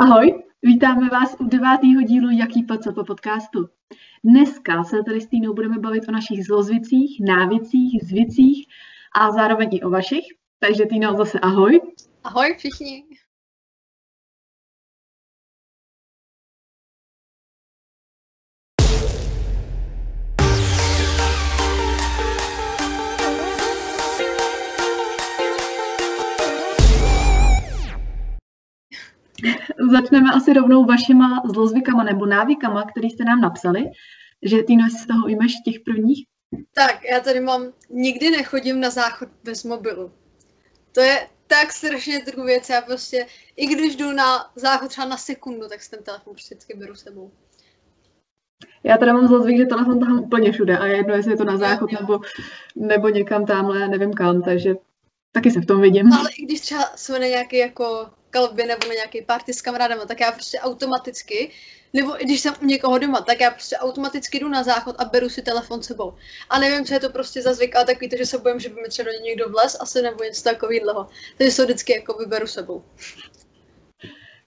Ahoj, vítáme vás u devátého dílu Jaký po podcastu. Dneska se tady s Týnou budeme bavit o našich zlozvicích, návicích, zvicích a zároveň i o vašich. Takže Týno, zase ahoj. Ahoj všichni. Začneme asi rovnou vašima zlozvykama nebo návykama, který jste nám napsali. Že ty z toho ujmeš těch prvních? Tak, já tady mám, nikdy nechodím na záchod bez mobilu. To je tak strašně druhou věc. Já prostě, i když jdu na záchod třeba na sekundu, tak si ten telefon prostě vždycky beru sebou. Já teda mám zlozvyk, že telefon tahám úplně všude a jedno, jestli je to na záchod nebo, nebo někam tamhle, nevím kam, takže taky se v tom vidím. Ale i když třeba jsme na nějaký jako kalbě nebo na nějaký party s kamarádama, tak já prostě automaticky, nebo když jsem u někoho doma, tak já prostě automaticky jdu na záchod a beru si telefon sebou. A nevím, co je to prostě za zvyk, ale takový to, že se bojím, že by mi třeba někdo vlez, asi nebo něco takového. Takže se vždycky jako vyberu sebou.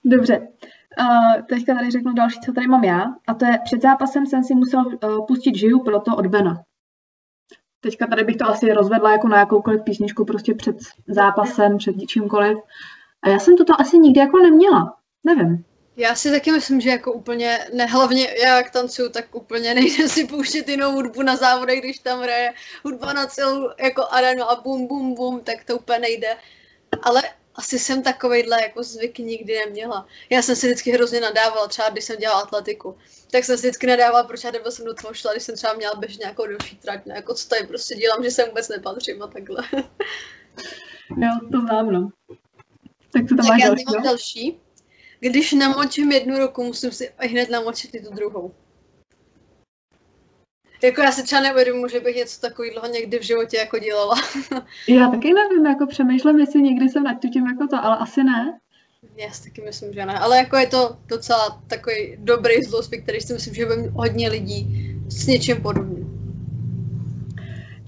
Dobře. Uh, teďka tady řeknu další, co tady mám já. A to je, před zápasem jsem si musel uh, pustit Žiju proto od Bena. Teďka tady bych to asi rozvedla jako na jakoukoliv písničku prostě před zápasem, před čímkoliv. A já jsem toto asi nikdy jako neměla. Nevím. Já si taky myslím, že jako úplně, ne, hlavně já jak tancuju, tak úplně nejde si pouštět jinou hudbu na závodech, když tam hraje hudba na celou jako arenu a bum, bum, bum, tak to úplně nejde. Ale asi jsem takovejhle jako zvyk nikdy neměla. Já jsem si vždycky hrozně nadávala, třeba když jsem dělala atletiku, tak jsem si vždycky nadávala, proč já nebyl jsem do toho šla, když jsem třeba měla běžně nějakou další trať, ne? jako co tady prostě dělám, že jsem vůbec nepatřím a takhle. Jo, to znám, no. Tak to tam tak máš já další, mám no? další. Když namočím jednu ruku, musím si hned namočit i tu druhou. Jako já si třeba neuvědomuji, že bych něco takového někdy v životě jako dělala. Já taky nevím, jako přemýšlím, jestli někdy jsem nad tím jako to, ale asi ne. Já si taky myslím, že ne. Ale jako je to docela takový dobrý zlozvyk, který si myslím, že by hodně lidí s něčím podobným.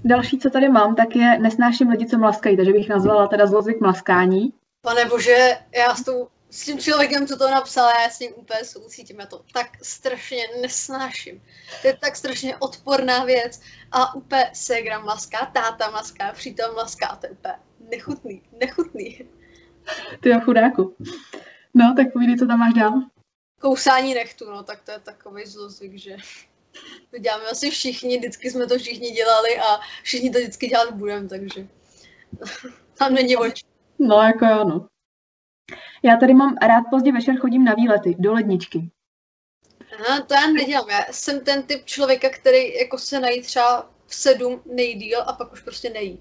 Další, co tady mám, tak je nesnáším lidi, co mlaskají, takže bych nazvala teda zlozvyk mlaskání. Pane bože, já s, tou, s tím člověkem, co to napsal, já s ním úplně soucítím, já to tak strašně nesnáším. To je tak strašně odporná věc a úplně segra mlaská, táta mlaská, přítel mlaská, to je úplně nechutný, nechutný. Ty jo, chudáku. No, tak povídej, co tam máš dál. Kousání nechtu, no, tak to je takový zlozvyk, že to děláme asi všichni, vždycky jsme to všichni dělali a všichni to vždycky dělat budeme, takže tam není oč. No, jako jo, no. Já tady mám rád pozdě večer chodím na výlety, do ledničky. Aha, to já nedělám. Já jsem ten typ člověka, který jako se nají třeba v sedm nejdíl a pak už prostě nejí.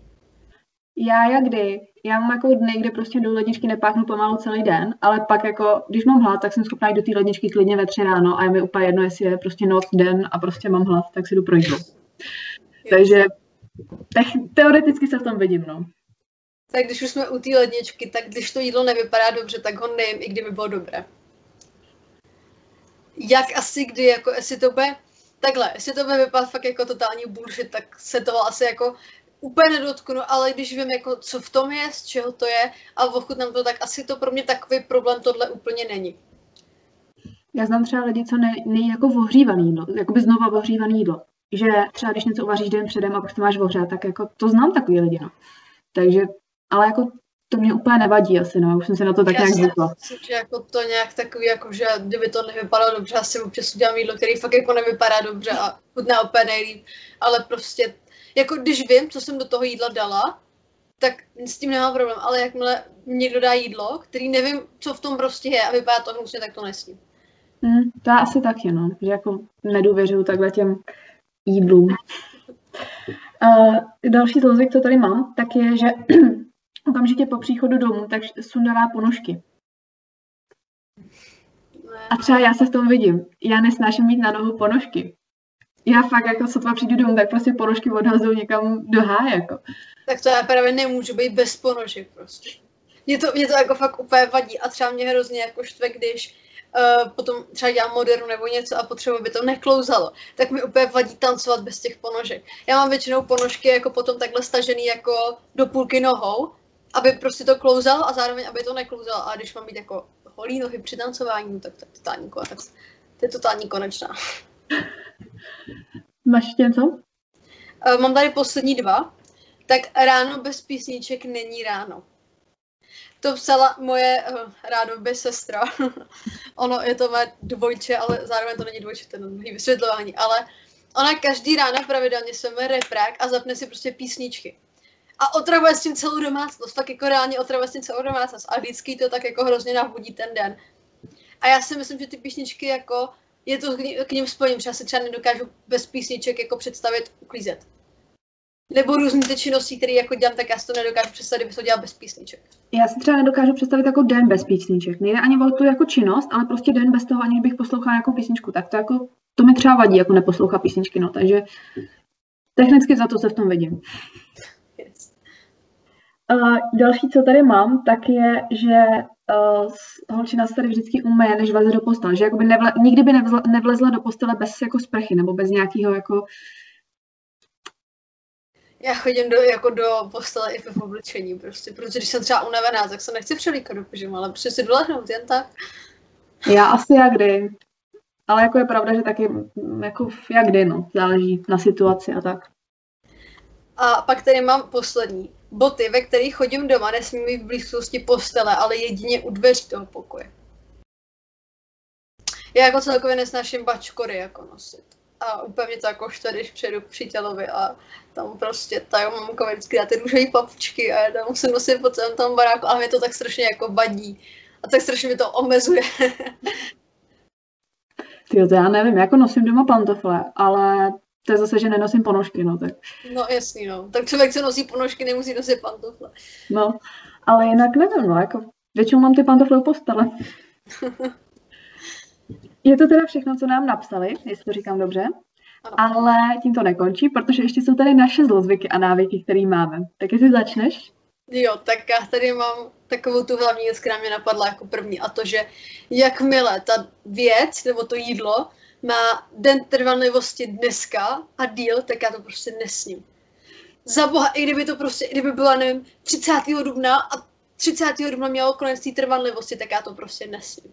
Já jak kdy? Já mám jako dny, kde prostě do ledničky nepáchnu pomalu celý den, ale pak jako, když mám hlad, tak jsem schopná jít do té ledničky klidně ve tři ráno a je mi úplně jedno, jestli je prostě noc, den a prostě mám hlad, tak si jdu pro jídlo. Takže tak teoreticky se v tom vidím, no. Tak když už jsme u té ledničky, tak když to jídlo nevypadá dobře, tak ho nejím, i kdyby bylo dobré. Jak asi kdy, jako jestli to bude, takhle, jestli to bude vypadat fakt jako totální bullshit, tak se toho asi jako úplně nedotknu, ale když vím, jako, co v tom je, z čeho to je a ochutnám to, tak asi to pro mě takový problém tohle úplně není. Já znám třeba lidi, co ne, nejí jako ohřívaný jídlo, jako by znova ohřívaný jídlo. Že třeba když něco uvaříš den předem a prostě máš ohřát, tak jako to znám takový lidi, no. Takže, ale jako to mě úplně nevadí asi, no, už jsem se na to tak Já nějak zvykla. myslím, že jako to nějak takový, jako že kdyby to nevypadalo dobře, asi občas udělám jídlo, který fakt jako nevypadá dobře a chutná úplně nejlíp, ale prostě, jako když vím, co jsem do toho jídla dala, tak s tím nemám problém, ale jakmile někdo dá jídlo, který nevím, co v tom prostě je a vypadá to hnusně, tak to nesním. Hmm, to já asi taky, no, že jako nedůvěřuju takhle těm jídlům. Uh, další zlozvyk, co tady mám, tak je, že okamžitě po příchodu domů, tak sundává ponožky. A třeba já se v tom vidím. Já nesnáším mít na nohu ponožky. Já fakt jako sotva přijdu domů, tak prostě ponožky odhazuju někam do háje. Jako. Tak to já právě nemůžu být bez ponožek prostě. Mě to, mě to jako fakt úplně vadí a třeba mě hrozně jako štve, když uh, potom třeba dělám modernu nebo něco a potřebuji, aby to neklouzalo, tak mi úplně vadí tancovat bez těch ponožek. Já mám většinou ponožky jako potom takhle stažený jako do půlky nohou, aby prostě to klouzalo a zároveň, aby to neklouzalo. A když mám mít jako holí nohy při tancování, no tak to je totální konec. To je totální konečná. Máš ještě něco? Uh, mám tady poslední dva. Tak ráno bez písniček není ráno. To psala moje uh, rádoby sestra. ono je to mé dvojče, ale zároveň to není dvojče, to je vysvětlování. Ale ona každý ráno pravidelně sveme reprák a zapne si prostě písničky. A otravuje s tím celou domácnost, fakt jako reálně otravuje s tím celou domácnost. A vždycky to tak jako hrozně nabudí ten den. A já si myslím, že ty písničky jako, je to k ním spojím, že já si třeba nedokážu bez písniček jako představit uklízet. Nebo různé ty činnosti, které jako dělám, tak já si to nedokážu představit, kdybych to dělal bez písniček. Já si třeba nedokážu představit jako den bez písniček. Nejde ani o tu jako činnost, ale prostě den bez toho, aniž bych poslouchala jako písničku. Tak to jako, to mi třeba vadí, jako neposlouchat písničky, no. Takže technicky za to se v tom vidím. Uh, další, co tady mám, tak je, že uh, holčina se tady vždycky umé, než vleze do postele. Že jakoby nevle, nikdy by nevzla, nevlezla do postele bez jako sprchy nebo bez nějakého jako já chodím do, jako do postele i v oblečení prostě, protože když jsem třeba unavená, tak se nechci přelíkat do pyžama, ale prostě si dolehnout jen tak. Já asi jak kdy. Ale jako je pravda, že taky mm, jako jak kdy, no. Záleží na situaci a tak. A pak tady mám poslední. Boty, ve kterých chodím doma, nesmí mít v blízkosti postele, ale jedině u dveří toho pokoje. Já jako celkově nesnáším bačkory jako nosit a úplně mě to jako štve, když přijedu k přítelovi a tam prostě ta mamka vždycky dá ty růžové papučky a já tam musím nosit po celém tom baráku a mě to tak strašně jako vadí. A tak strašně mi to omezuje. Ty to já nevím, jako nosím doma pantofle, ale to je zase, že nenosím ponožky, no tak. No jasný, no. Tak člověk, co nosí ponožky, nemusí nosit pantofle. No, ale jinak nevím, no, jako většinou mám ty pantofle u postele. Je to teda všechno, co nám napsali, jestli to říkám dobře. Ano. Ale tím to nekončí, protože ještě jsou tady naše zlozvyky a návyky, které máme. Tak jestli začneš? Jo, tak já tady mám takovou tu hlavní věc, která mě napadla jako první, a to, že jakmile ta věc nebo to jídlo má den trvanlivosti dneska a díl, tak já to prostě nesním. Za boha, i kdyby to prostě, i kdyby byla, nevím, 30. dubna a 30. dubna mělo konec té trvanlivosti, tak já to prostě nesním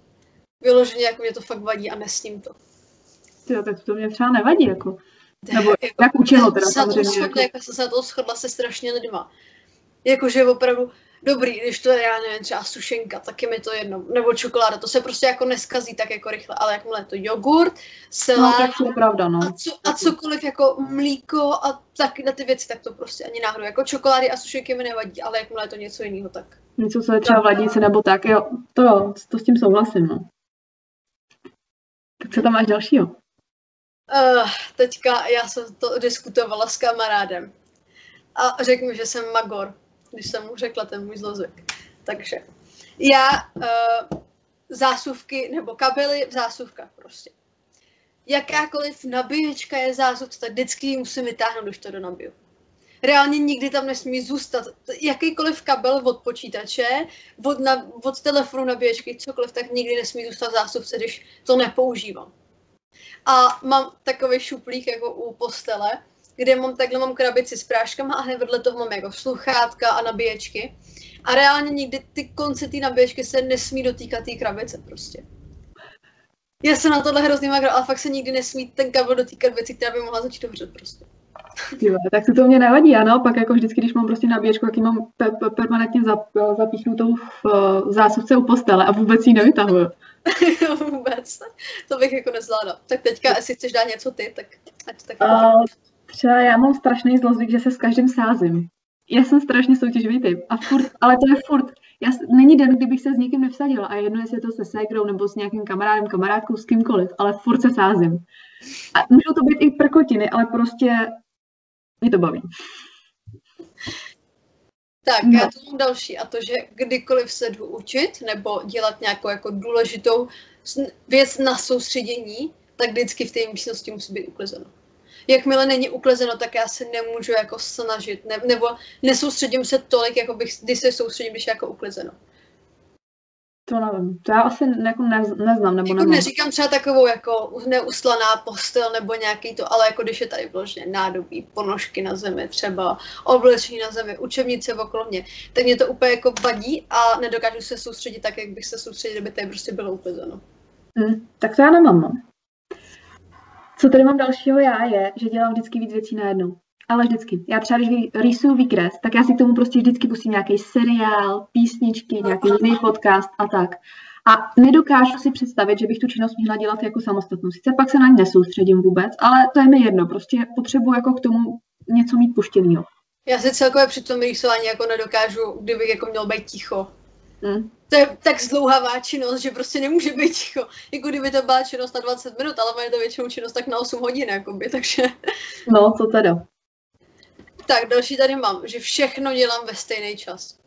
vyloženě jako mě to fakt vadí a nesním to. Jo, tak to mě třeba nevadí, jako. Nebo jako, jak u čeho teda samozřejmě. Shodla, jako... jako jsem se na to shodla se strašně lidma. Jakože opravdu, dobrý, když to je, já nevím, třeba sušenka, tak je mi to jedno, nebo čokoláda, to se prostě jako neskazí tak jako rychle, ale jakmile je to jogurt, selát, no, tak to je pravda, no. a, co, a cokoliv jako mlíko a taky na ty věci, tak to prostě ani náhodou, jako čokolády a sušenky mi nevadí, ale jakmile je to něco jiného, tak. Něco, co je třeba v lednici nebo tak, jo, to jo, to s tím souhlasím, no. Tak co tam máš dalšího? Uh, teďka já jsem to diskutovala s kamarádem a řekl mi, že jsem magor, když jsem mu řekla ten můj zlozvyk. Takže já uh, zásuvky nebo kabely v zásuvkách prostě. Jakákoliv nabíječka je zásuvka, tak vždycky ji musím vytáhnout, když to do nabiju. Reálně nikdy tam nesmí zůstat. Jakýkoliv kabel od počítače, od, na, od telefonu nabíječky, cokoliv, tak nikdy nesmí zůstat v zásuvce, když to nepoužívám. A mám takový šuplík jako u postele, kde mám takhle mám krabici s práškama a hned vedle toho mám jako sluchátka a nabíječky. A reálně nikdy ty konce té nabíječky se nesmí dotýkat té krabice prostě. Já jsem na tohle hrozně magro, ale fakt se nikdy nesmí ten kabel dotýkat věci, která by mohla začít hořet prostě. Jo, tak se to mě nevadí, a naopak jako vždycky, když mám prostě nabíječku, jaký mám pe- pe- permanentně zapíchnutou v uh, zásuvce u postele a vůbec ji nevytahuju. vůbec. To bych jako nezvládla. Tak teďka, jestli chceš dát něco ty, tak ať tak. Uh, třeba já mám strašný zlozvyk, že se s každým sázím. Já jsem strašně soutěživý typ. A furt, ale to je furt. Já, není den, kdybych se s někým nevsadila. A jedno, jestli je to se ségrou nebo s nějakým kamarádem, kamarádkou, s kýmkoliv, ale furt se sázím. A můžou to být i prkotiny, ale prostě mě to baví. Tak, no. já tu mám další a to, že kdykoliv se jdu učit nebo dělat nějakou jako důležitou věc na soustředění, tak vždycky v té místnosti musí být uklizeno. Jakmile není uklizeno, tak já se nemůžu jako snažit, ne, nebo nesoustředím se tolik, jako bych, když se soustředím, když je jako uklizeno. To nevím, to já asi jako ne, neznám, nebo jako nemám. neříkám třeba takovou jako neuslaná postel nebo nějaký to, ale jako když je tady vložně nádobí, ponožky na zemi třeba, oblečení na zemi, učebnice okolo mě, tak mě to úplně jako vadí a nedokážu se soustředit tak, jak bych se soustředil, kdyby tady prostě bylo uklizeno. Hmm, tak to já nemám, no. Co tady mám dalšího já je, že dělám vždycky víc věcí najednou. Ale vždycky. Já třeba, když rýsuju výkres, tak já si k tomu prostě vždycky pustím nějaký seriál, písničky, nějaký jiný podcast a tak. A nedokážu si představit, že bych tu činnost měla dělat jako samostatnou. Sice pak se na ní nesoustředím vůbec, ale to je mi jedno. Prostě potřebuji jako k tomu něco mít puštěného. Já si celkově při tom rýsování jako nedokážu, kdybych jako měl být ticho. Hmm. To je tak zdlouhavá činnost, že prostě nemůže být ticho. Jako kdyby to byla činnost na 20 minut, ale je to většinou činnost tak na 8 hodin, jakoby, takže... No, to teda. Tak, další tady mám, že všechno dělám ve stejný čas.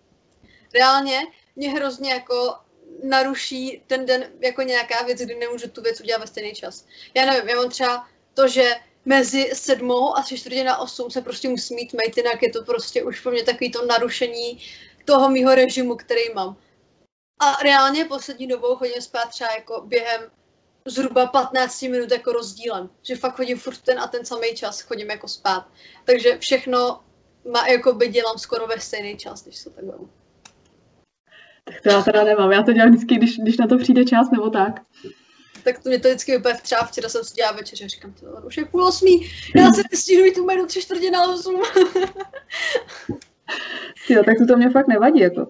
Reálně mě hrozně jako naruší ten den jako nějaká věc, kdy nemůžu tu věc udělat ve stejný čas. Já nevím, já mám třeba to, že mezi sedmou a tři čtvrtě na osm se prostě musí mít mate, jinak je to prostě už pro mě takový to narušení toho mýho režimu, který mám. A reálně poslední dobou chodím spát třeba jako během zhruba 15 minut jako rozdílem. Že fakt chodím furt ten a ten samý čas, chodím jako spát. Takže všechno má, jako by dělám skoro ve stejný čas, když se tak vemu. Tak to já teda nemám, já to dělám vždycky, když, když na to přijde čas nebo tak. Tak to mě to vždycky vypadá třeba včera jsem si dělala večeře, říkám, to už je půl osmý, já se nestihnu jít do tři čtvrtě na osm. jo, tak to, to mě fakt nevadí, jako.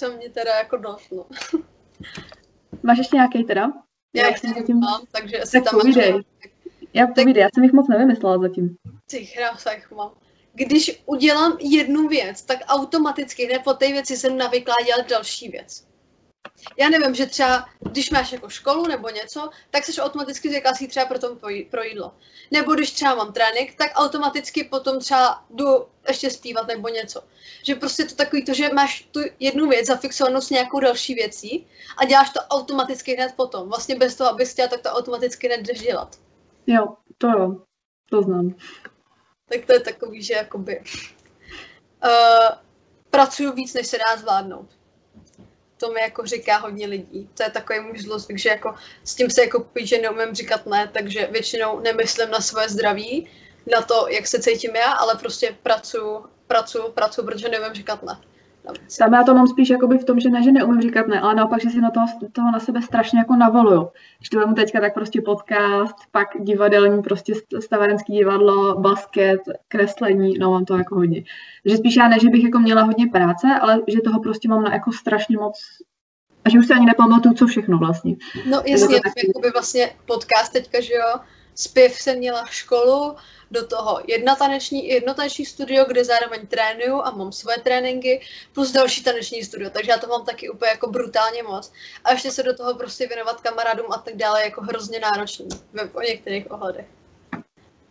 To mě teda jako dost, no. Máš ještě nějaký teda? Já jich zatím... mám, takže asi tak tam povídej. Mám... Já povídej, já jsem jich moc nevymyslela zatím. Ty krása, jich mám. Když udělám jednu věc, tak automaticky hned po té věci jsem navyklá dělat další věc. Já nevím, že třeba, když máš jako školu nebo něco, tak jsi automaticky zvyklá si třeba pro, tom pro jídlo. Nebo když třeba mám trénink, tak automaticky potom třeba jdu ještě zpívat nebo něco. Že prostě to takový to, že máš tu jednu věc zafixovanou s nějakou další věcí a děláš to automaticky hned potom. Vlastně bez toho, abys chtěla, tak to automaticky hned jdeš dělat. Jo, to jo, to znám. Tak to je takový, že jakoby uh, pracuju víc, než se dá zvládnout to mi jako říká hodně lidí. To je takový můj zlozvyk, že jako s tím se jako pít, že neumím říkat ne, takže většinou nemyslím na svoje zdraví, na to, jak se cítím já, ale prostě pracuji, pracuji, pracuji, protože neumím říkat ne. Tam já to mám spíš jakoby v tom, že ne, že neumím říkat ne, ale naopak, že si na toho, toho na sebe strašně jako navoluju. Když to teďka, tak prostě podcast, pak divadelní, prostě stavárenský divadlo, basket, kreslení, no mám to jako hodně. Takže spíš já ne, že bych jako měla hodně práce, ale že toho prostě mám na jako strašně moc a že už se ani nepamatuju, co všechno vlastně. No jasně, taky... jakoby vlastně podcast teďka, že jo, zpěv jsem měla školu, do toho jedna taneční, jedno taneční studio, kde zároveň trénuju a mám svoje tréninky, plus další taneční studio, takže já to mám taky úplně jako brutálně moc. A ještě se do toho prostě věnovat kamarádům a tak dále jako hrozně náročný ve o některých ohledech.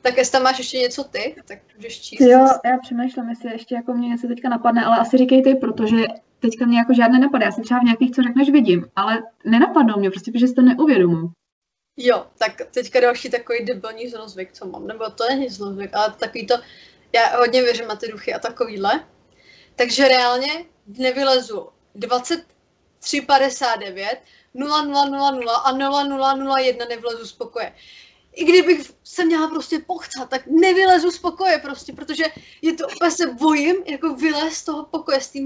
Tak jestli tam máš ještě něco ty, tak můžeš číst. Jo, já přemýšlím, jestli ještě jako mě něco teďka napadne, ale asi říkej ty, protože teďka mě jako žádné napadá. Já si třeba v nějakých, co řekneš, vidím, ale nenapadnou mě prostě, protože si to neuvědomuji. Jo, tak teďka další takový debilní zlozvyk, co mám. Nebo to není zlozvyk, ale takový to, já hodně věřím na ty duchy a takovýhle. Takže reálně nevylezu 2359, 0000 a 0001 nevlezu z pokoje. I kdybych se měla prostě pochcat, tak nevylezu z pokoje prostě, protože je to, úplně se bojím jako vylézt z toho pokoje, z té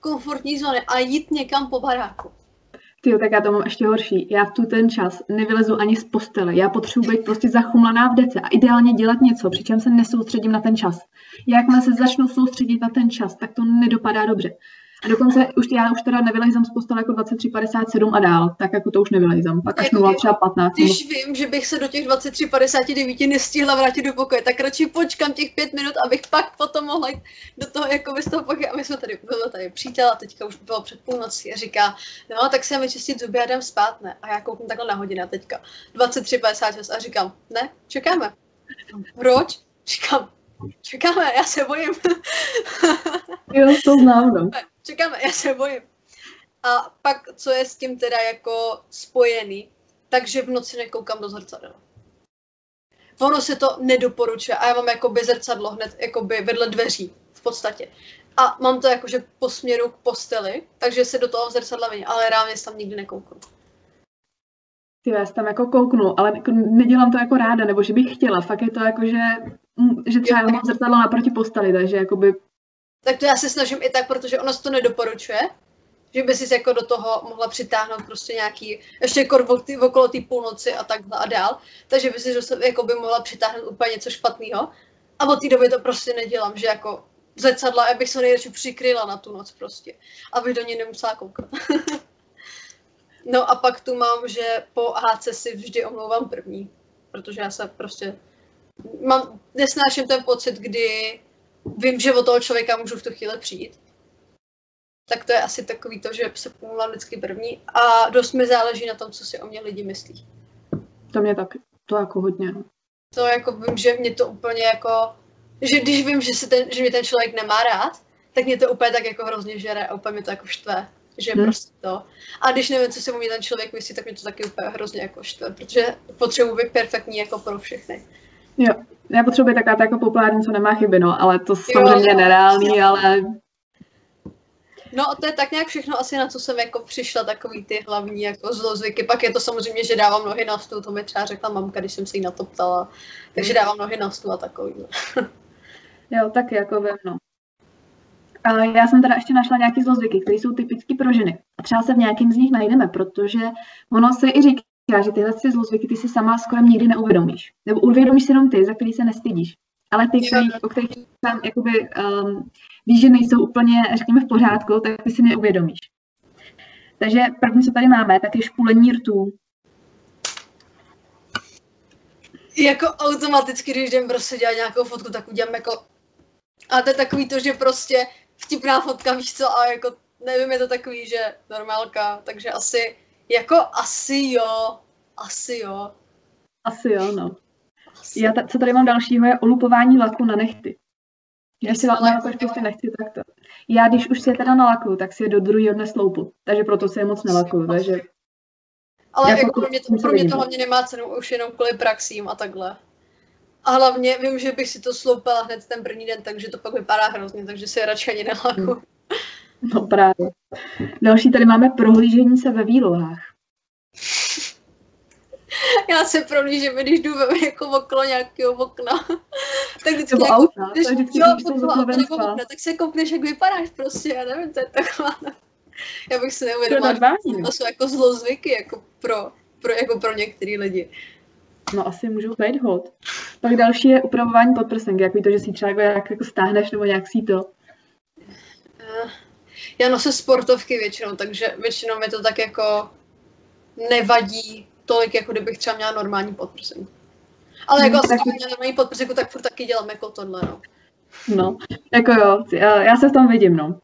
komfortní zóny a jít někam po baráku. Ty tak já to mám ještě horší. Já v tu ten čas nevylezu ani z postele. Já potřebuji být prostě zachumlaná v dece a ideálně dělat něco, přičem se nesoustředím na ten čas. Jakmile se začnu soustředit na ten čas, tak to nedopadá dobře. A dokonce už já už teda nevylejzám z postele jako 23,57 a dál, tak jako to už nevylejzám. Pak až mluvám třeba 15. Když vím, že bych se do těch 23,59 nestihla vrátit do pokoje, tak radši počkám těch pět minut, abych pak potom mohla jít do toho jako z toho pokoje. A my jsme tady, byl tady přítel a teďka už bylo před půlnocí a říká, no tak se mi čistit zuby a jdem spát, ne? A já kouknu takhle na hodinu teďka. 23,56 a říkám, ne, čekáme. Proč? Říkám, čekáme, já se bojím. jo, to znám, no čekáme, já se bojím. A pak, co je s tím teda jako spojený, takže v noci nekoukám do zrcadla. Ono se to nedoporučuje a já mám jakoby zrcadlo hned jakoby vedle dveří v podstatě. a mám to jakože po směru k posteli, takže se do toho v zrcadle vidím, ale reálně tam nikdy nekouknu. Ty já tam jako kouknu, ale jako nedělám to jako ráda, nebo že bych chtěla. Fakt je to jako, že, že třeba jo, mám zrcadlo naproti posteli, takže jakoby... Tak to já se snažím i tak, protože ono to nedoporučuje, že by si jako do toho mohla přitáhnout prostě nějaký, ještě jako okolo té půlnoci a tak a dál, takže by si jako by mohla přitáhnout úplně něco špatného. A od té doby to prostě nedělám, že jako zrcadla, abych se nejradši přikryla na tu noc prostě, abych do něj nemusela koukat. no a pak tu mám, že po HC si vždy omlouvám první, protože já se prostě mám, nesnáším ten pocit, kdy vím, že o toho člověka můžu v tu chvíli přijít. Tak to je asi takový to, že se pomluvám vždycky první a dost mi záleží na tom, co si o mě lidi myslí. To mě tak, to jako hodně. No. To jako vím, že mě to úplně jako že když vím, že, si ten, že mě ten člověk nemá rád, tak mě to úplně tak jako hrozně žere a úplně mě to jako štve. Že hmm. prostě to. A když nevím, co si o mě ten člověk myslí, tak mě to taky úplně hrozně jako štve, protože potřebuji být perfektní jako pro všechny. Jo, já potřebuji taková jako populární, co nemá chyby, no, ale to samozřejmě je nereálný, ale No to je tak nějak všechno asi na co jsem jako přišla, takový ty hlavní jako zlozvyky. Pak je to samozřejmě, že dávám nohy na stůl, to mi třeba řekla mamka, když jsem se jí na to ptala. Takže dávám nohy na stůl a takový. jo, tak jako vím, no. A já jsem teda ještě našla nějaké zlozvyky, které jsou typické pro ženy. A třeba se v nějakým z nich najdeme, protože ono se i říká, že tyhle si zlozvyky ty si sama skoro nikdy neuvědomíš. Nebo uvědomíš si jenom ty, za který se nestydíš. Ale ty, který, o kterých tam jakoby, um, víš, že nejsou úplně, řekněme, v pořádku, tak ty si neuvědomíš. Takže první, co tady máme, tak je špulení rtů. Jako automaticky, když jdem prostě dělat nějakou fotku, tak udělám jako... A to je takový to, že prostě vtipná fotka, víš co, a jako nevím, je to takový, že normálka, takže asi, jako asi jo, asi jo. Asi jo, no. Já ta, co tady mám dalšího, je olupování laku na nechty. Když si lakuješ prostě nechci, tak to. Já když už si je teda nalakuju, tak si je do druhého dne sloupu. Takže proto si je moc nelakuju. Takže ale jako, jako pro mě, to, pro mě to hlavně nemá cenu už jenom kvůli praxím a takhle. A hlavně vím, že bych si to sloupala hned ten první den, takže to pak vypadá hrozně, takže si je radši ani nelakuju. No právě. Další tady máme prohlížení se ve výlohách. Já se prohlížím, když jdu jako okolo nějakého okna. tak vždycky nebo jako, auta, když, vždycky, jo, když auta nebo okna, tak se koukneš, jak vypadáš prostě, já nevím, to je taková... já bych si neuvědomila, že to jsou jako zlozvyky, jako pro, pro, jako pro některý lidi. No asi můžou být hod. Pak další je upravování podprsenky, jak to, že si třeba jak, jako stáhneš nebo nějak si to. Eh, já nosím sportovky většinou, takže většinou mi to tak jako nevadí tolik, jako kdybych třeba měla normální podprsenku. Ale jako hmm, asi měla normální podprsenku, tak furt taky dělám jako tohle, no. No, jako jo, já se v tom vidím, no.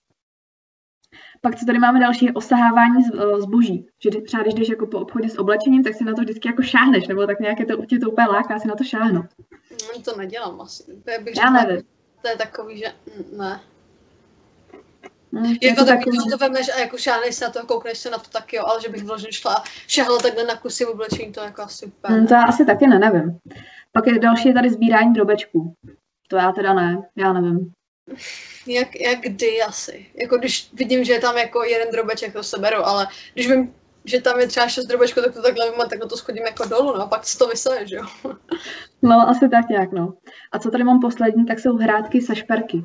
Pak co tady máme další osahávání eh, zboží. Že třeba když jdeš jako po obchodě s oblečením, tak si na to vždycky jako šáhneš, nebo tak nějaké to, tě to úplně láká si na to šáhnout. No, to nedělám asi. To je, bych Já nevím. To je takový, že mm, ne. Mm, jako to taky, to vemeš a jako šáhneš se na to, koukneš se na to taky, jo, ale že bych vložen šla šahla takhle na kusy oblečení, to jako asi úplně mm, To já asi taky ne, nevím. Pak je další je tady sbírání drobečků. To já teda ne, já nevím. Jak, jak kdy asi. Jako když vidím, že je tam jako jeden drobeček, to seberu, ale když vím, že tam je třeba šest drobečků, tak to takhle vím tak to schodím jako dolů, no, a pak si to vysele, že jo. No, asi tak nějak, no. A co tady mám poslední, tak jsou hrátky se šperky.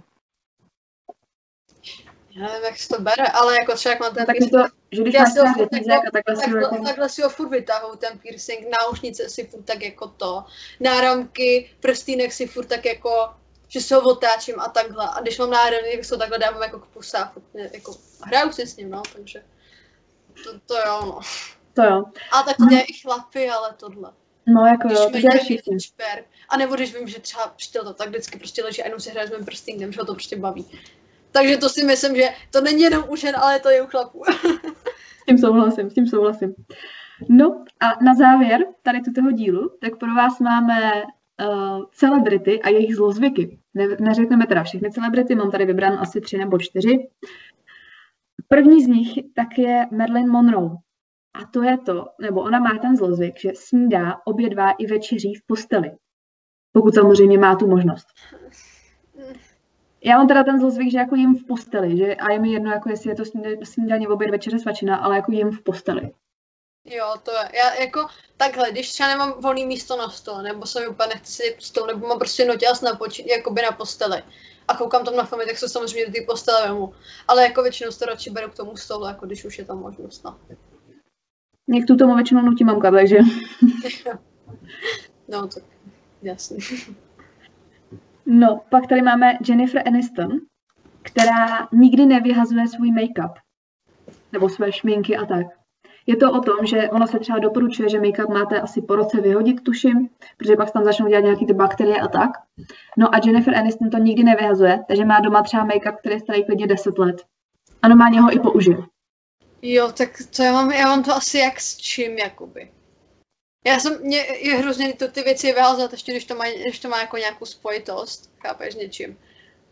Já nevím, jak se to bere, ale jako třeba jak mám ten tak piercing, to, že když a takhle si ho jako... Takhle si ho furt vytahuju, ten piercing, náušnice si furt tak jako to, náramky, prstýnek si furt tak jako, že se ho otáčím a takhle. A když mám náramky, tak se ho takhle dávám jako k pusa, furt jako hraju si s ním, no, takže to, to jo, no. To jo. A tak to dělají i chlapy, ale tohle. No jako když jo, to dělají všichni. A nebo když vím, že třeba přítel to tak vždycky prostě leží a jenom si hraje s mým prstýnkem, že ho to prostě baví. Takže to si myslím, že to není jenom u žen, ale to je u chlapů. s tím souhlasím, s tím souhlasím. No a na závěr tady tuto dílu, tak pro vás máme uh, celebrity a jejich zlozvyky. Ne, neřekneme teda všechny celebrity, mám tady vybran asi tři nebo čtyři. První z nich tak je Marilyn Monroe. A to je to, nebo ona má ten zlozvyk, že snídá, obědvá i večeří v posteli. Pokud samozřejmě má tu možnost. Já mám teda ten zlozvyk, že jako jim v posteli, že a je mi jedno, jako jestli je to snídaně, oběd, večeře, svačina, ale jako jim v posteli. Jo, to je, já jako takhle, když třeba nemám volný místo na stole, nebo se mi úplně nechci stole, nebo mám prostě noťaz na poči, jakoby na posteli a koukám tam na filmy, tak se samozřejmě do té postele vemu. Ale jako většinou se to radši beru k tomu stolu, jako když už je tam možnost. No. Mě k tomu většinou nutí mamka, takže... no, tak jasný. No, pak tady máme Jennifer Aniston, která nikdy nevyhazuje svůj make-up. Nebo své šminky a tak. Je to o tom, že ono se třeba doporučuje, že make-up máte asi po roce vyhodit, tuším, protože pak tam začnou dělat nějaké ty bakterie a tak. No a Jennifer Aniston to nikdy nevyhazuje, takže má doma třeba make-up, který je starý klidně 10 let. A normálně ho i použije. Jo, tak to já mám, já mám to asi jak s čím, jakoby. Já jsem, mě je hrozně to ty věci vyhazovat, ještě když to má, když to má jako nějakou spojitost, chápeš, něčím.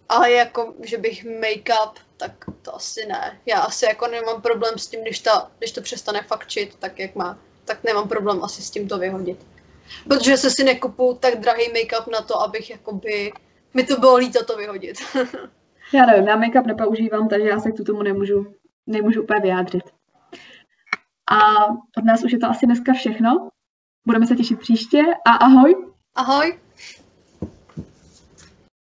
Ale jako, že bych make-up, tak to asi ne. Já asi jako nemám problém s tím, když, ta, když to přestane fakčit tak, jak má. Tak nemám problém asi s tím to vyhodit. Protože se si nekupu tak drahý make-up na to, abych jakoby... Mi to bylo líto to vyhodit. já nevím, já make-up nepoužívám, takže já se k tomu nemůžu, nemůžu úplně vyjádřit. A od nás už je to asi dneska všechno. Budeme se těšit příště a ahoj. Ahoj.